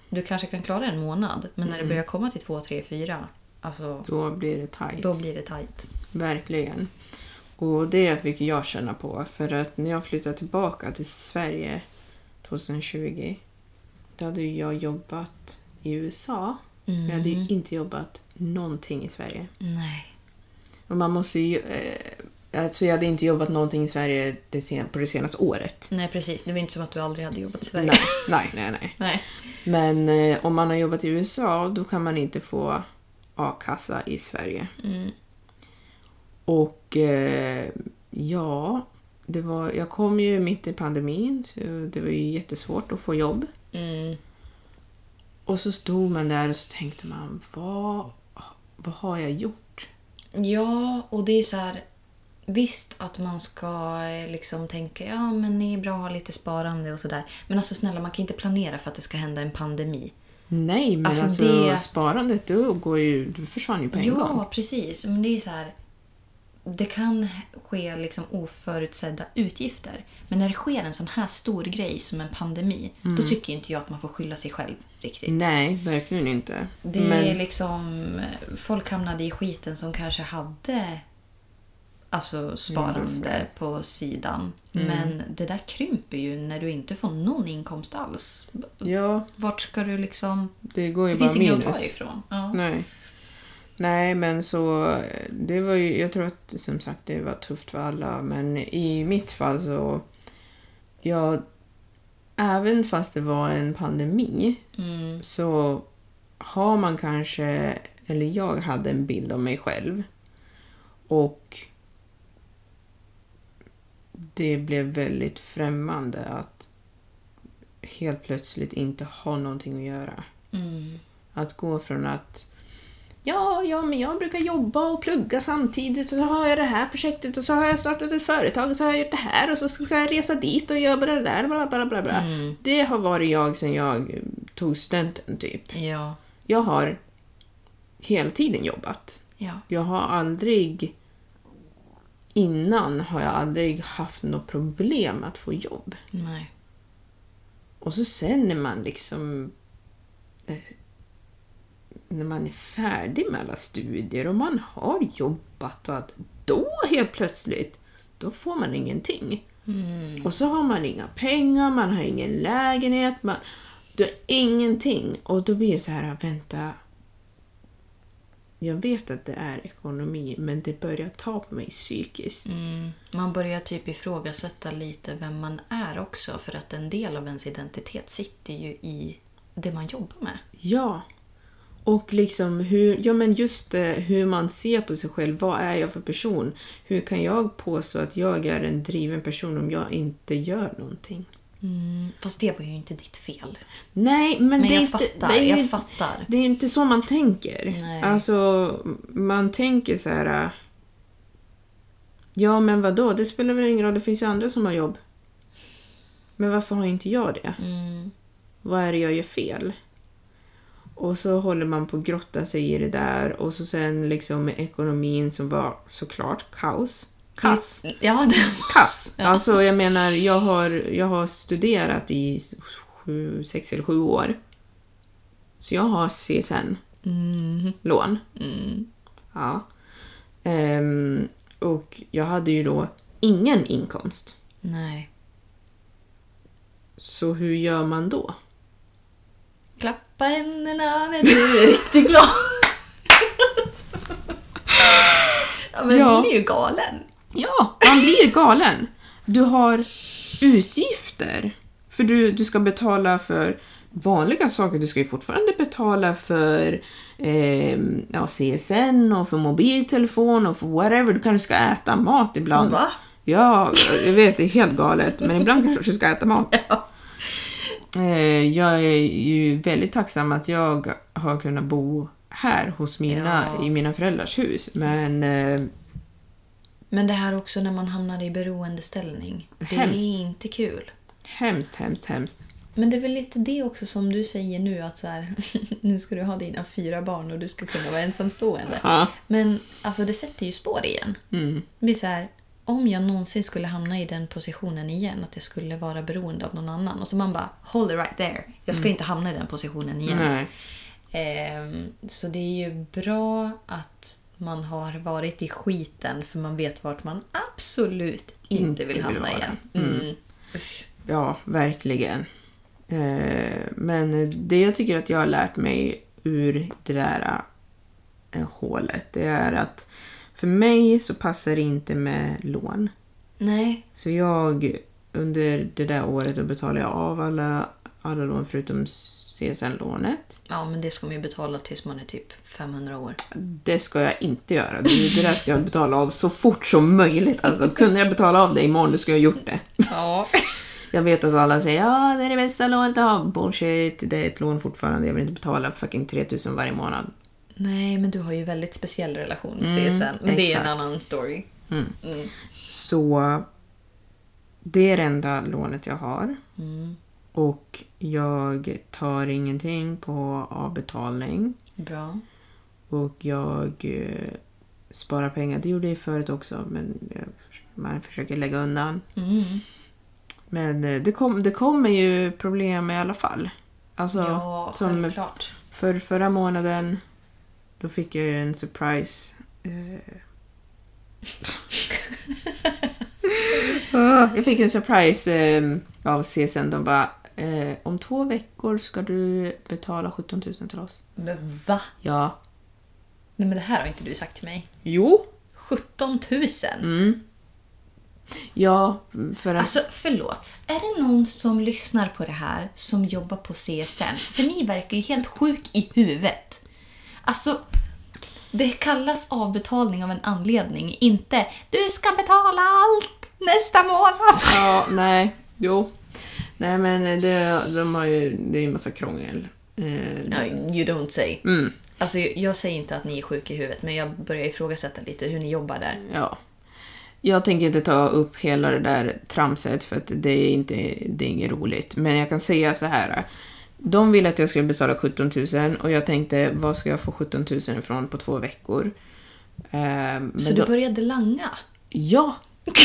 Du kanske kan klara en månad. Men när det börjar komma till två, tre, fyra. Alltså Då blir det tajt. då blir det tajt. Verkligen. Och det fick jag känna på. För att när jag flyttade tillbaka till Sverige 2020. Då hade jag jobbat i USA. Men jag hade ju inte jobbat någonting i Sverige. Nej. Och man måste ju... Eh, alltså jag hade inte jobbat någonting i Sverige det sen, på det senaste året. Nej, precis. Det var inte som att du aldrig hade jobbat i Sverige. Nej, nej, nej. nej. Nej. Men eh, om man har jobbat i USA då kan man inte få a-kassa i Sverige. Och eh, ja, det var, jag kom ju mitt i pandemin så det var ju jättesvårt att få jobb. Mm. Och så stod man där och så tänkte man, vad, vad har jag gjort? Ja, och det är så här... Visst att man ska eh, liksom tänka ja men det är bra att ha lite sparande och sådär. Men alltså snälla, man kan inte planera för att det ska hända en pandemi. Nej, men Alltså, alltså, det- sparandet då går ju, det försvann ju på en Ja, gång. precis. Men det är så här... Det kan ske liksom oförutsedda utgifter. Men när det sker en sån här stor grej som en pandemi, då tycker inte jag att man får skylla sig själv riktigt. Nej, verkligen inte. Det men, är liksom... Folk hamnade i skiten som kanske hade alltså sparande på sidan. Mm. Men det där krymper ju när du inte får någon inkomst alls. ja, Vart ska du liksom... det går ju Det bara finns inget att ta ifrån. Ja. Nej. Nej, men så det var ju, jag tror att som sagt det var tufft för alla, men i mitt fall så, jag, även fast det var en pandemi, Mm. så har man kanske, eller jag hade en bild av mig själv och det blev väldigt främmande att helt plötsligt inte ha någonting att göra. Mm. Att gå från att Ja, ja, men jag brukar jobba och plugga samtidigt så har jag det här projektet och så har jag startat ett företag och så har jag gjort det här och så ska jag resa dit och göra det där, bla bla bla bla. Det har varit jag sedan jag tog studenten, typ. Ja. Jag har hela tiden jobbat. Ja. Jag har aldrig... Innan har jag aldrig haft något problem att få jobb. Nej. Och så sen när man liksom... eh, När man är färdig med alla studier och man har jobbat och att då helt plötsligt, då får man ingenting. Och så har man inga pengar, man har ingen lägenhet, man, du har ingenting. Och då blir det så här, vänta. Jag vet att det är ekonomi, men det börjar ta på mig psykiskt. Mm. Man börjar typ ifrågasätta lite vem man är också för att en del av ens identitet sitter ju i det man jobbar med. Ja. Och liksom hur, ja men just det, hur man ser på sig själv. Vad är jag för person? Hur kan jag påstå att jag är en driven person om jag inte gör någonting? Fast det var ju inte ditt fel. Nej, men, Men det är jag inte, fattar, det är, jag fattar. Det är inte så man tänker. Nej. Alltså, man tänker så här... äh, Ja, men vad då? Det spelar väl ingen roll, det finns ju andra som har jobb. Men varför har inte jag det? Mm. Vad är det jag gör fel? Och så håller man på att grotta sig i det där och så sen liksom med ekonomin som var såklart kaos. Kass. Ja, det Kass. Alltså jag menar, jag har, jag har studerat i sju, sex eller sju år. Så jag har CSN-lån. Ja. Ehm, och jag hade ju då ingen inkomst. Nej. Så hur gör man då? Klappa händerna när du är riktigt glad. ja, men Ja. blir ju galen. Ja, man blir galen. Du har utgifter För du, du ska betala för vanliga saker. Du ska ju fortfarande betala för eh, ja, CSN och för mobiltelefon och för whatever. Du kanske ska äta mat ibland. Va? Ja, jag vet, det är helt galet. Men ibland kanske du ska äta mat. Eh, jag är ju väldigt tacksam att jag har kunnat bo här hos mina, Ja. i mina föräldrars hus. Men eh, Men det här också när man hamnar i beroendeställning. Det Hemskt. är inte kul. hemskt, hemskt, hemskt. Men det är väl lite det också som du säger nu att så här, nu ska du ha dina fyra barn och du ska kunna vara ensamstående. Ja. Men alltså det sätter ju spår igen. Mm. Det så här, om jag någonsin skulle hamna i den positionen igen, att jag skulle vara beroende av någon annan. Och så man bara, hold it right there. Jag ska inte hamna i den positionen igen. Ehm, så det är ju bra att man har varit i skiten för man vet vart man absolut inte, Inte vill vill hamna vara. igen. Mm. Usch. Ja, verkligen. Eh, men det jag tycker att jag har lärt mig ur det där eh, hålet, det är att för mig så passar det inte med lån. Nej, Så jag, under det där året, då betalade jag av alla, alla lån förutom CSN-lånet. ja men det ska man ju betala tills man är typ 500 år. Det ska jag inte göra. Det, det där ska jag betala av så fort som möjligt. Alltså, kunde jag betala av det imorgon, då skulle jag ha gjort det. Ja. Jag vet att alla säger ja det är det bästa lånet att ha. Bullshit, det är ett lån fortfarande. Jag vill inte betala fucking 3000 varje månad. Nej, men du har ju väldigt speciell relation med CSN. Men det är en annan story. Så det är det enda lånet jag har. Och jag tar ingenting på avbetalning. Bra. Och jag eh, sparar pengar. Det gjorde jag förut också, men jag, man försöker lägga undan. Mm. Men eh, det, kom, det kommer ju problem i alla fall. Alltså, Ja, som självklart. för förra månaden, då fick jag ju en surprise. Eh. Jag fick en surprise eh, av CSN. De bara, eh, om två veckor ska du betala 17 000 till oss. Men va? Ja. Nej, men det här har inte du sagt till mig. Jo. 17 000? Mm. Ja, för att... Alltså, förlåt. Är det någon som lyssnar på det här som jobbar på CSN? För ni verkar ju helt sjuk i huvudet. Alltså, det kallas avbetalning av en anledning. Inte du ska betala allt nästa månad. Ja, nej. Jo. Nej, men det, de har ju, det är ju en massa krångel. Eh, Ja, you don't say. mm, Alltså, jag- säger inte att ni är sjuka i huvudet, men jag börjar ifrågasätta lite hur ni jobbar där. ja. Jag tänker inte ta upp hela det där tramset för att det är, inte, det är inget roligt. Men jag kan säga så här. De ville att jag skulle betala 17 000 och jag tänkte, vad ska jag få 17 000 ifrån på två veckor? Eh, Så då- du började langa? Ja!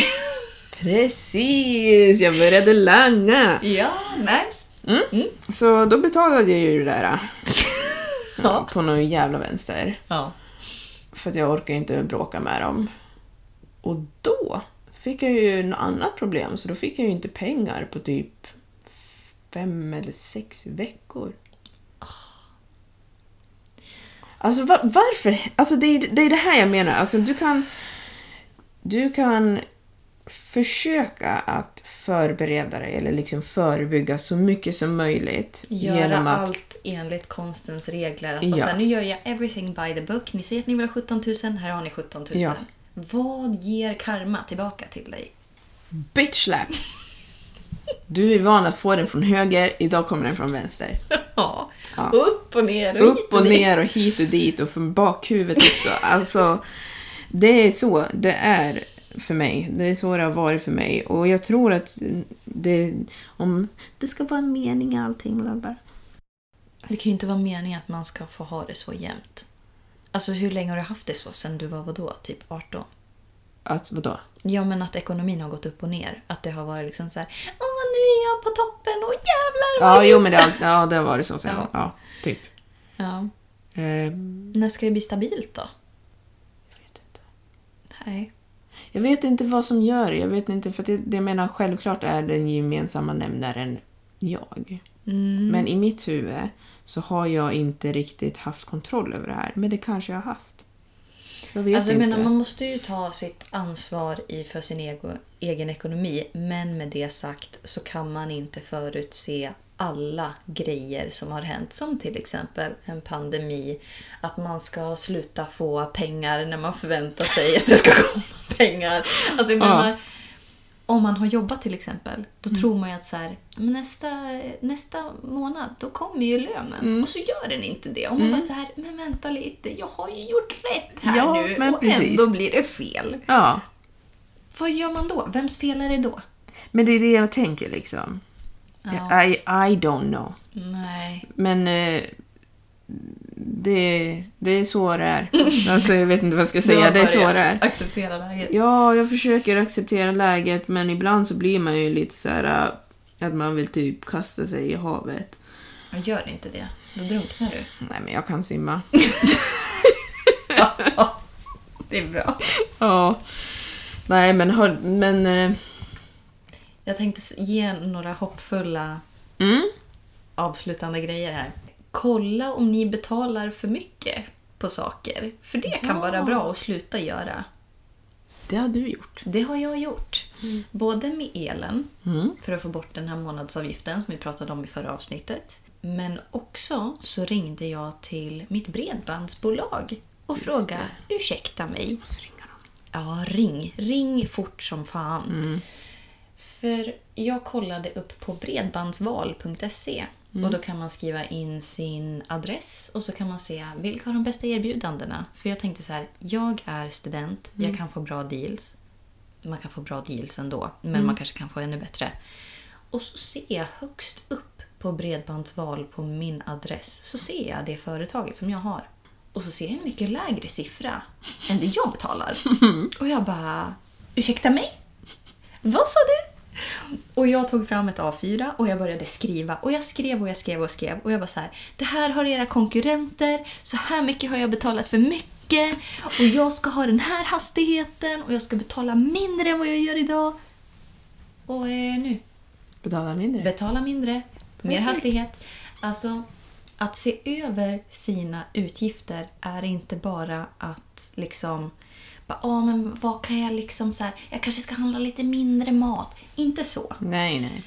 Precis! Jag började langa. Ja, nice. Så då betalade jag ju det där. Ja. På någon jävla vänster. Ja. För att jag orkar inte bråka med dem. Och då fick jag ju något annat problem, så då fick jag ju inte pengar på typ fem eller sex veckor. Alltså va- varför? Alltså det är, det är det här jag menar. Alltså du kan... Du kan försöka att förbereda dig eller liksom förebygga så mycket som möjligt. Göra genom att, allt enligt konstens regler. Att Ja. här, nu gör jag everything by the book. Ni säger att ni vill ha 17 000, här har ni 17 000. Ja. Vad ger karma tillbaka till dig? Bitch slap! Du är van att få den från höger, idag kommer den från vänster. Ja. Ja. Upp och ner och hit Upp och dit. ner och hit och dit och från bakhuvudet också. Alltså, det är så det är för mig. Det är så det har varit för mig. Och jag tror att det, om det ska vara en mening i allting, bla bla. Det kan ju inte vara meningen att man ska få ha det så jämt. Alltså hur länge har du haft det så sen du var vadå, typ 18? Att vadå? Ja men att ekonomin har gått upp och ner. Att det har varit liksom så här. Åh nu är jag på toppen och jävlar vad Ja, jo men det, har- ja, det har varit så sen. Ja. Ja, typ. Ja. Ehm, När ska det bli stabilt då? jag vet inte. Nej. Jag vet inte vad som gör det. Jag vet inte, för det, det jag menar självklart är den gemensamma nämnaren jag. Mm. Men i mitt huvud så har jag inte riktigt haft kontroll över det här. Men det kanske jag har haft. Jag vet Alltså, jag inte. menar, man måste ju ta sitt ansvar i för sin ego, egen ekonomi. Men med det sagt så kan man inte förutse alla grejer som har hänt. Som till exempel en pandemi. Att man ska sluta få pengar när man förväntar sig att det ska komma pengar. Alltså jag Ja. menar, om man har jobbat till exempel, då tror man ju att så här, nästa, nästa månad då kommer ju lönen. Och så gör den inte det. Och man bara så här, men vänta lite, jag har ju gjort rätt här Ja, nu och precis. ändå blir det fel. Ja, Vad gör man då? Vems fel är det då? men det är det jag tänker liksom. Ja. I, I don't know. Nej. Men eh, det, det är så det är. Alltså, jag vet inte vad jag ska säga. Det är så det är. Acceptera läget. Ja, jag försöker acceptera läget, men ibland så blir man ju lite så här äh, att man vill typ kasta sig i havet. Jag gör inte det. Då drunknar du. Nej, men jag kan simma. Det är bra. Ja. Nej, men, har, men eh, Jag tänkte ge några hoppfulla mm, avslutande grejer här. Kolla om ni betalar för mycket på saker. För det kan Ja. vara bra att sluta göra. det har du gjort. Det har jag gjort. Både med elen, Mm. för att få bort den här månadsavgiften som vi pratade om i förra avsnittet. Men också så ringde jag till mitt bredbandsbolag och Just frågade ursäkta mig. Så ringer de. Ja, ring. Ring fort som fan. För jag kollade upp på bredbandsval.se och då kan man skriva in sin adress och så kan man se vilka har de bästa erbjudandena. För jag tänkte så här, jag är student, jag kan få bra deals. Man kan få bra deals ändå, men man kanske kan få ännu bättre. Och så ser jag högst upp på bredbandsval på min adress så ser jag det företaget som jag har. Och så ser jag en mycket lägre siffra än det jag betalar. Och jag bara, ursäkta mig? Vad sa du? Och jag tog fram ett A4 och jag började skriva. Och jag skrev och jag skrev och skrev. Och jag var så här, det här har era konkurrenter. Så här mycket har jag betalat för mycket. Och jag ska ha den här hastigheten. Och jag ska betala mindre än vad jag gör idag. Och eh, nu Betala mindre. Betala mindre, mer hastighet. Alltså, att se över sina utgifter är inte bara att liksom... Bara, "Åh, men vad kan jag liksom så här, Jag kanske ska handla lite mindre mat. Inte så. nej, nej.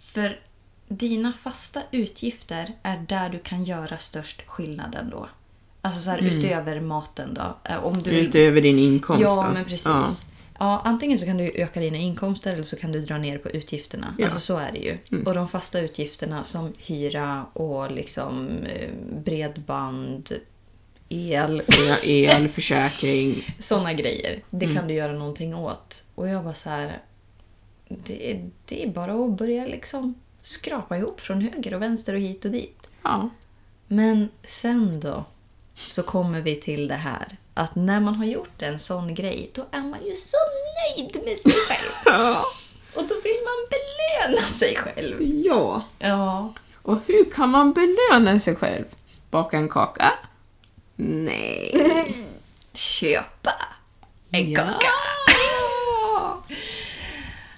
För dina fasta utgifter är där du kan göra störst skillnaden då. Alltså så här, utöver maten då. Eh, Om du Utöver din inkomst Ja, då. men precis. Ja. Ja. antingen så kan du öka dina inkomster eller så kan du dra ner på utgifterna. Ja. Mm. Alltså så är det ju. Och de fasta utgifterna som hyra och liksom eh, bredband, el, Ja, El, försäkring. sådana grejer. Det Mm. kan du göra någonting åt. Och jag var så här... Det, är- det är bara att börja liksom skrapa ihop från höger och vänster och hit och dit. Ja. Men sen då så kommer vi till det här. Att när man har gjort en sån grej, då är man ju så nöjd med sig själv. Och då vill man belöna sig själv. ja. Ja. Och hur kan man belöna sig själv? Baka en kaka? Nej. Köpa en Ja. kaka.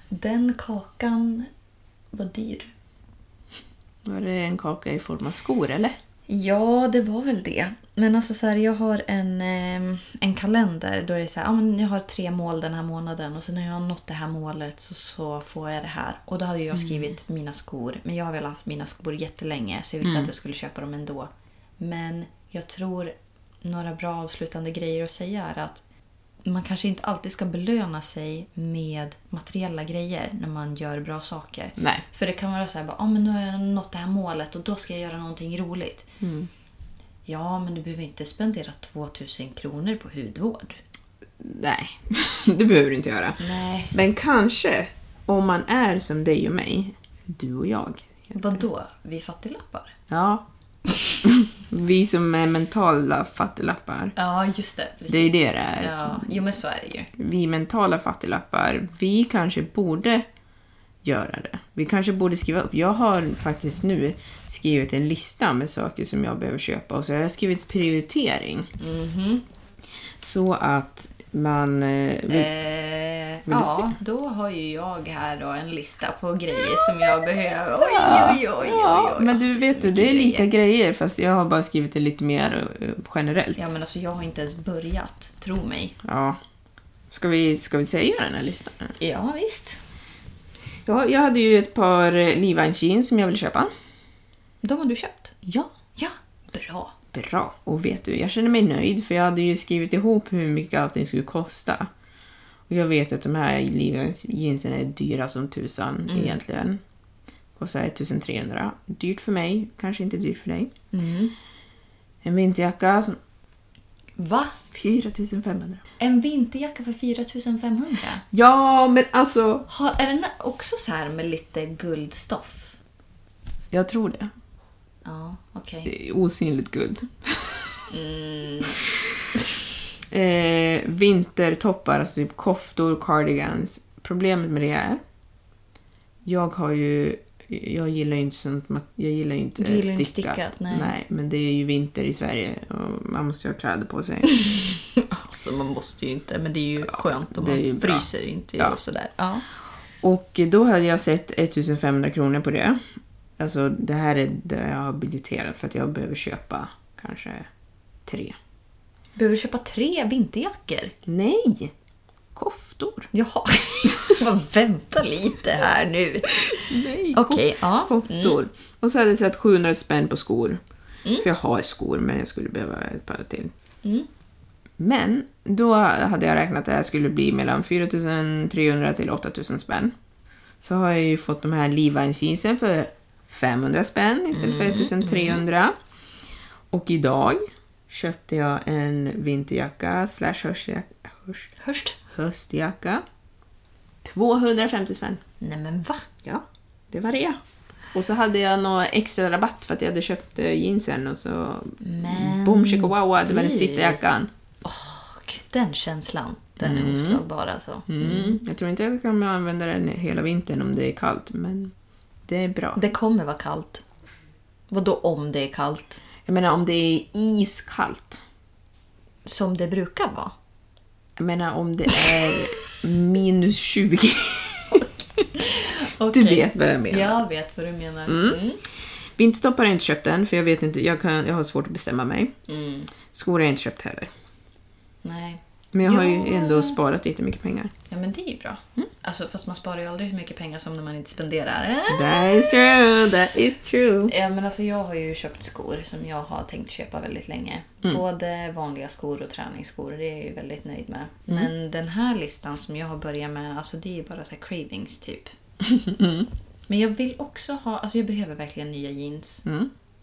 Den kakan var dyr. Var det en kaka i form av skor, eller? Ja, det var väl det. Men alltså så här, jag har en, eh, en kalender då det är så här, men jag har tre mål den här månaden och så när jag har nått det här målet så, så får jag det här. Och då hade jag skrivit mina skor. Men jag har väl haft mina skor jättelänge så jag visste att jag skulle köpa dem ändå. Men jag tror några bra avslutande grejer att säga är att man kanske inte alltid ska belöna sig med materiella grejer när man gör bra saker. Nej. För det kan vara så här, bara, ah, men nu har jag nått det här målet och då ska jag göra någonting roligt. Mm. Ja, men du behöver inte spendera 2000 kronor på hudvård. Nej, det behöver du inte göra. Nej. Men kanske, om man är som dig och mig, du och jag. Vadå? Vi fattiglappar? Ja. Vi som är mentala fattiglappar. Ja, just det. Precis. Det är det det är. Ja, jo men så är det ju. Vi mentala fattiglappar, vi kanske borde göra det. Vi kanske borde skriva upp. Jag har faktiskt nu skrivit en lista med saker som jag behöver köpa och så har jag skrivit prioritering. Så att man... Eh, vill, Eh, du ja, då har ju jag här då en lista på grejer som jag behöver. Oj, oj, oj, ja, men du vet du, det är lika grejer. fast jag har bara skrivit det lite mer eh, generellt. Ja, men alltså jag har inte ens börjat, tro mig. Ja. Ska vi, ska vi säga den här listan? Ja, visst. Ja, jag hade ju ett par Levi's jeans som jag ville köpa. De har du köpt? Ja. Ja, bra. Bra. Och vet du, jag känner mig nöjd för jag hade ju skrivit ihop hur mycket allting skulle kosta. Och jag vet att de här jeansen är dyra som tusan egentligen. Kostar 1300. Dyrt för mig, kanske inte dyrt för dig. En vinterjacka som Va? 4500. En vinterjacka för 4500? Ja, men alltså... Har, är den också så här med lite guldstoff? Jag tror det. Ja, okej. Är Osynligt guld. eh, vintertoppar, alltså typ koftor, cardigans. Problemet med det är... Jag har ju... Jag gillar ju inte sånt... Jag gillar inte Du gillar inte stickat. stickat, nej. men det är ju vinter i Sverige och man måste ju ha kläder på sig. Alltså man måste ju inte, men det är ju skönt om man bra. fryser inte Ja. och sådär. Ja. Och då hade jag sett 1500 kronor på det. Alltså det här är det jag har budgeterat för att jag behöver köpa kanske tre. Behöver du köpa tre vinterjackor? Nej! Koftor. Jaha. Bara vänta lite här nu. Nej, Okej, ja. koftor. Och så hade jag sett 700 spänn på skor. För jag har skor, men jag skulle behöva ett par till. Men då hade jag räknat att det här skulle bli mellan 4300 till 8000 spänn. Så har jag ju fått de här Levi's jeansen för 500 spänn istället för 1300. Och idag köpte jag en vinterjacka slash höstjacka, höst, Hörst. höstjacka. 250 spänn. Nej men va? Ja, det var det. Och så hade jag någon extra rabatt för att jag hade köpt eh, jeansen och så Men boom chickawawa, det var den sista jackan. Åh, gud, den känslan. Den är oslagbar alltså. Mm. Jag tror inte jag kommer använda den hela vintern om det är kallt, men det är bra. Det kommer vara kallt. Vadå om det är kallt? Jag menar om det är iskallt. Som det brukar vara. Jag menar om det är minus 20. Du Okej. vet vad jag menar. Jag vet vad du menar. Mm. Vintertoppar har jag inte köpt än, för jag vet inte, jag, kan, jag har svårt att bestämma mig. Mm. Skor har jag inte köpt heller. Nej. Men jag har Ja. ju ändå sparat lite mycket pengar. Ja men det är ju bra. Alltså fast man sparar ju aldrig hur mycket pengar som när man inte spenderar. That is true, that is true. Ja men alltså jag har ju köpt skor som jag har tänkt köpa väldigt länge. Både vanliga skor och träningsskor. Det är jag ju väldigt nöjd med. Men den här listan som jag har börjat med, alltså det är ju bara så här cravings typ. Men jag vill också ha, alltså jag behöver verkligen nya jeans.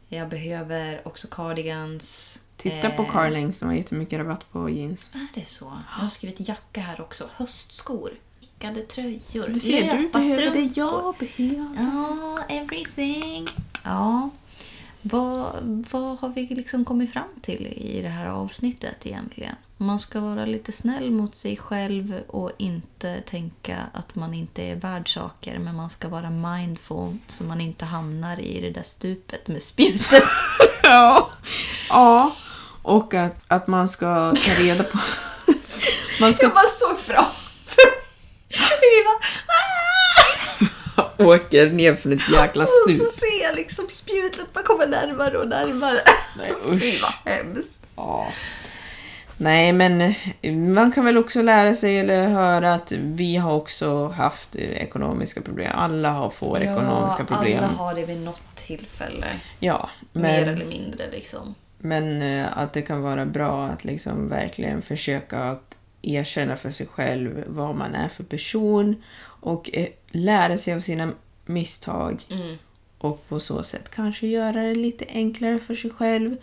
Jag behöver också cardigans. Titta på Eh, Carlings, de har jättemycket rabatt på jeans. Är det så? Jag har skrivit jacka här också. Höstskor. Stickade tröjor. Du ser, du behöver det, jag behöver. Ja, everything. Ja. Vad, vad har vi liksom kommit fram till i det här avsnittet egentligen? Man ska vara lite snäll mot sig själv och inte tänka att man inte är värd saker. Men man ska vara mindful så man inte hamnar i det där stupet med spjutet. Ja. ja. Och att, att man ska ta reda på... Man ska Jag bara såg framför mig. Bara, åka ner för ett jäkla och så ser jag liksom spjutet bara kommer närmare och närmare. Nej, Fy usch. vad hemskt. Ja. Nej, men eh, man kan väl också lära sig eller höra att vi har också haft eh, ekonomiska problem. Alla har får ekonomiska problem. alla har det vid något tillfälle. Ja, Mer men, eller mindre liksom. Men eh, att det kan vara bra att liksom verkligen försöka att erkänna för sig själv vad man är för person och eh, lära sig av sina misstag och på så sätt kanske göra det lite enklare för sig själv.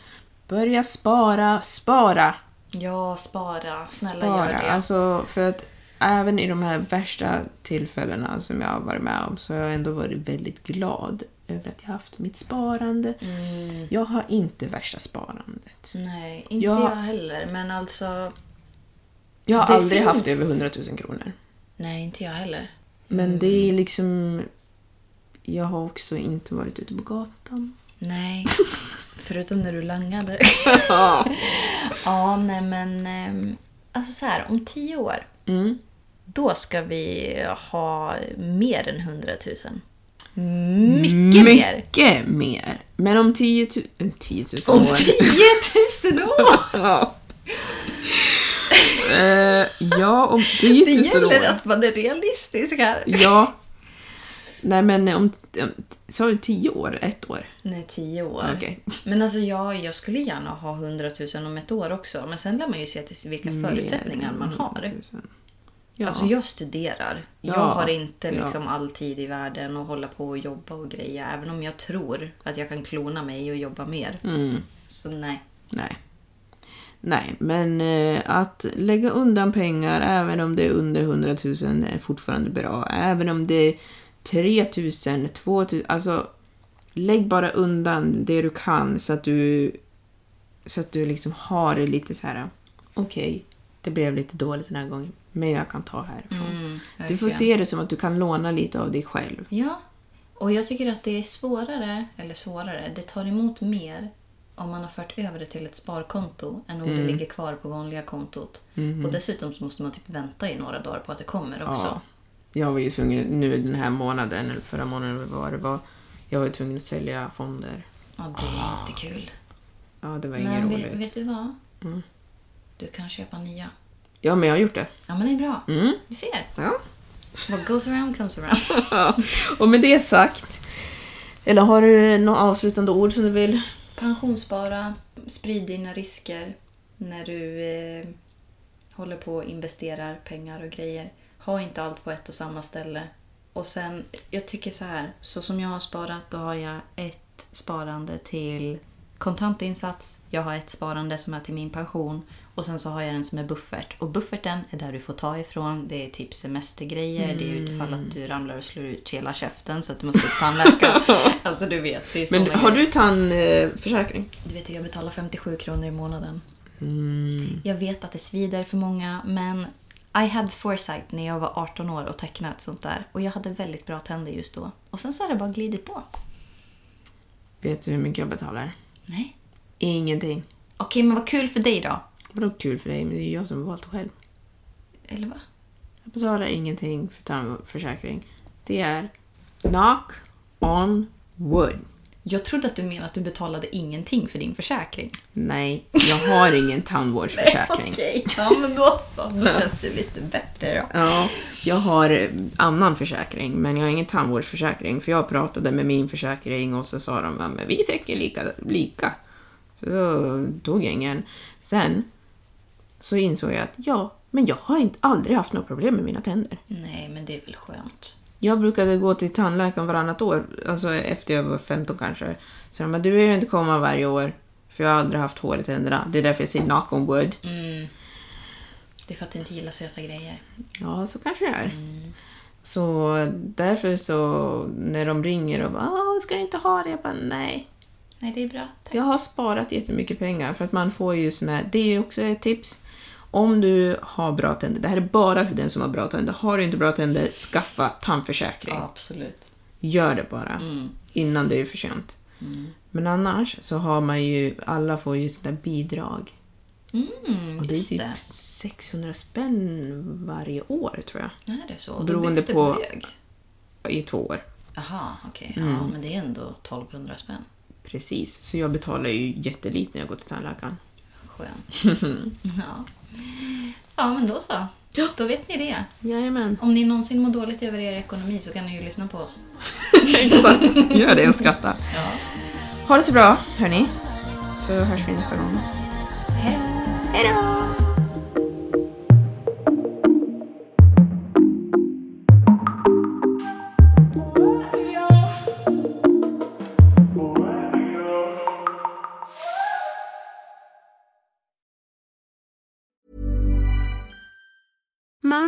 Börja spara, spara! Ja, spara. Snälla spara. gör det. Alltså, för att även i de här värsta tillfällena som jag har varit med om så har jag ändå varit väldigt glad över att jag har haft mitt sparande. Mm. Jag har inte värsta sparandet. Nej, inte Ja. jag heller. Men alltså... Jag har aldrig finns- haft över 100 000 kronor. Nej, inte jag heller. Men det är liksom... Jag har också inte varit ute på gatan. Nej. Förutom när du langade. ja, nej men... ehm, Alltså så här, om tio år. Mm. Då ska vi ha mer än 100 000. Mycket mer. Mycket mer. Men om 10 000... 10 000 Om år. 10 000 år! Ja. Eh, ja, om 10 Det 000 gäller år. att man är realistisk här. Ja. Nej, men om... sa du 10 år? Ett år? Nej, 10 år. Okej. Men alltså jag, jag skulle gärna ha 100 000 om ett år också. Men sen lär man ju se till vilka förutsättningar man har. 100 000. Ja. Alltså jag studerar. Jag Ja, har inte ja. liksom all tid i världen att hålla på och jobba och greja. Även om jag tror att jag kan klona mig och jobba mer. Mm. Så nej. Nej. Nej, men eh, att lägga undan pengar även om det är under 100 000 är fortfarande bra. Även om det är 3 000, 2 000, alltså lägg bara undan det du kan så att du så att du liksom har det lite så här. okej, det blev lite dåligt den här gången, men jag kan ta härifrån. du får se det som att du kan låna lite av dig själv. Ja. Och jag tycker att det är svårare, eller svårare, det tar emot mer om man har fört över det till ett sparkonto än om det ligger kvar på vanliga kontot. Och dessutom så måste man typ vänta i några dagar på att det kommer också. Ja. Jag var ju tvungen, nu den här månaden, eller förra månaden vad det var, jag var ju tvungen att sälja fonder. Ja, det är inte kul. Ja, det var inget Men roligt. vet, vet du vad? Du kan köpa nya. Ja, men jag har gjort det. Ja, men det är bra. Mm. Du ser. Ja. What goes around comes around. Och med det sagt, eller har du några avslutande ord som du vill? Pensionsspara, sprid dina risker när du eh, håller på och investerar pengar och grejer. Ha inte allt på ett och samma ställe. Och sen, jag tycker så här, så som jag har sparat, då har jag ett sparande till kontantinsats, jag har ett sparande som är till min pension och sen så har jag en som är buffert. Och bufferten är där du får ta ifrån. Det är typ semestergrejer, det är utifall att du ramlar och slår ut hela käften så att du måste till tandläkaren. alltså du vet, det är Men har grejer. du tandförsäkring? Du vet, jag betalar 57 kronor i månaden. Mm. Jag vet att det svider för många, men I had foresight när jag var 18 år och tecknade ett sånt där. Och jag hade väldigt bra tänder just då. Och sen så har det bara glidit på. Vet du hur mycket jag betalar? Nej. Ingenting. Okej, men vad kul för dig då. Vadå kul för dig? Men det är ju jag som har valt det själv. Eller vad? Jag betalar ingenting för tandförsäkring. Det är knock on wood. Jag trodde att du menade att du betalade ingenting för din försäkring. Nej, jag har ingen tandvårdsförsäkring. Okej, ja men då så. Då känns det lite bättre då. Ja, jag har eh, annan försäkring, men jag har ingen tandvårdsförsäkring. För jag pratade med min försäkring och så sa de att vi täcker lika, lika. Så då tog jag ingen. Sen så insåg jag att ja, men jag har inte, aldrig haft några problem med mina tänder. Nej, men det är väl skönt. Jag brukade gå till tandläkaren varannat år, alltså efter jag var 15 kanske. Så de bara, du behöver inte komma varje år, för jag har aldrig haft hår i tänderna. Det är därför jag säger knock on wood. Det är för att du inte gillar söta grejer. Ja, så kanske det är. Så därför så när de ringer och bara ska du inte ha det? Jag bara nej. Nej, det är bra. Tack. Jag har sparat jättemycket pengar för att man får ju såna här, det är ju också ett tips. Om du har bra tänder, det här är bara för den som har bra tänder. Har du inte bra tänder, skaffa tandförsäkring. absolut. Gör det bara. Innan det är för sent. Men annars så har man ju, alla får ju sådana bidrag. Mm, Och det är typ det. 600 spänn varje år tror jag. Är det så? Beroende Då på- hög. I två år. Jaha, okej. Mm. Ja, men det är ändå 1200 spänn. Precis, så jag betalar ju jättelite när jag går till tandläkaren. Skönt. ja. Ja, men då så. Då vet ni det. Jajamän. Om ni någonsin mår dåligt över er ekonomi så kan ni ju lyssna på oss. Exakt, gör det och skratta. Ha det så bra, hörni. Så hörs vi nästa gång. Hej då!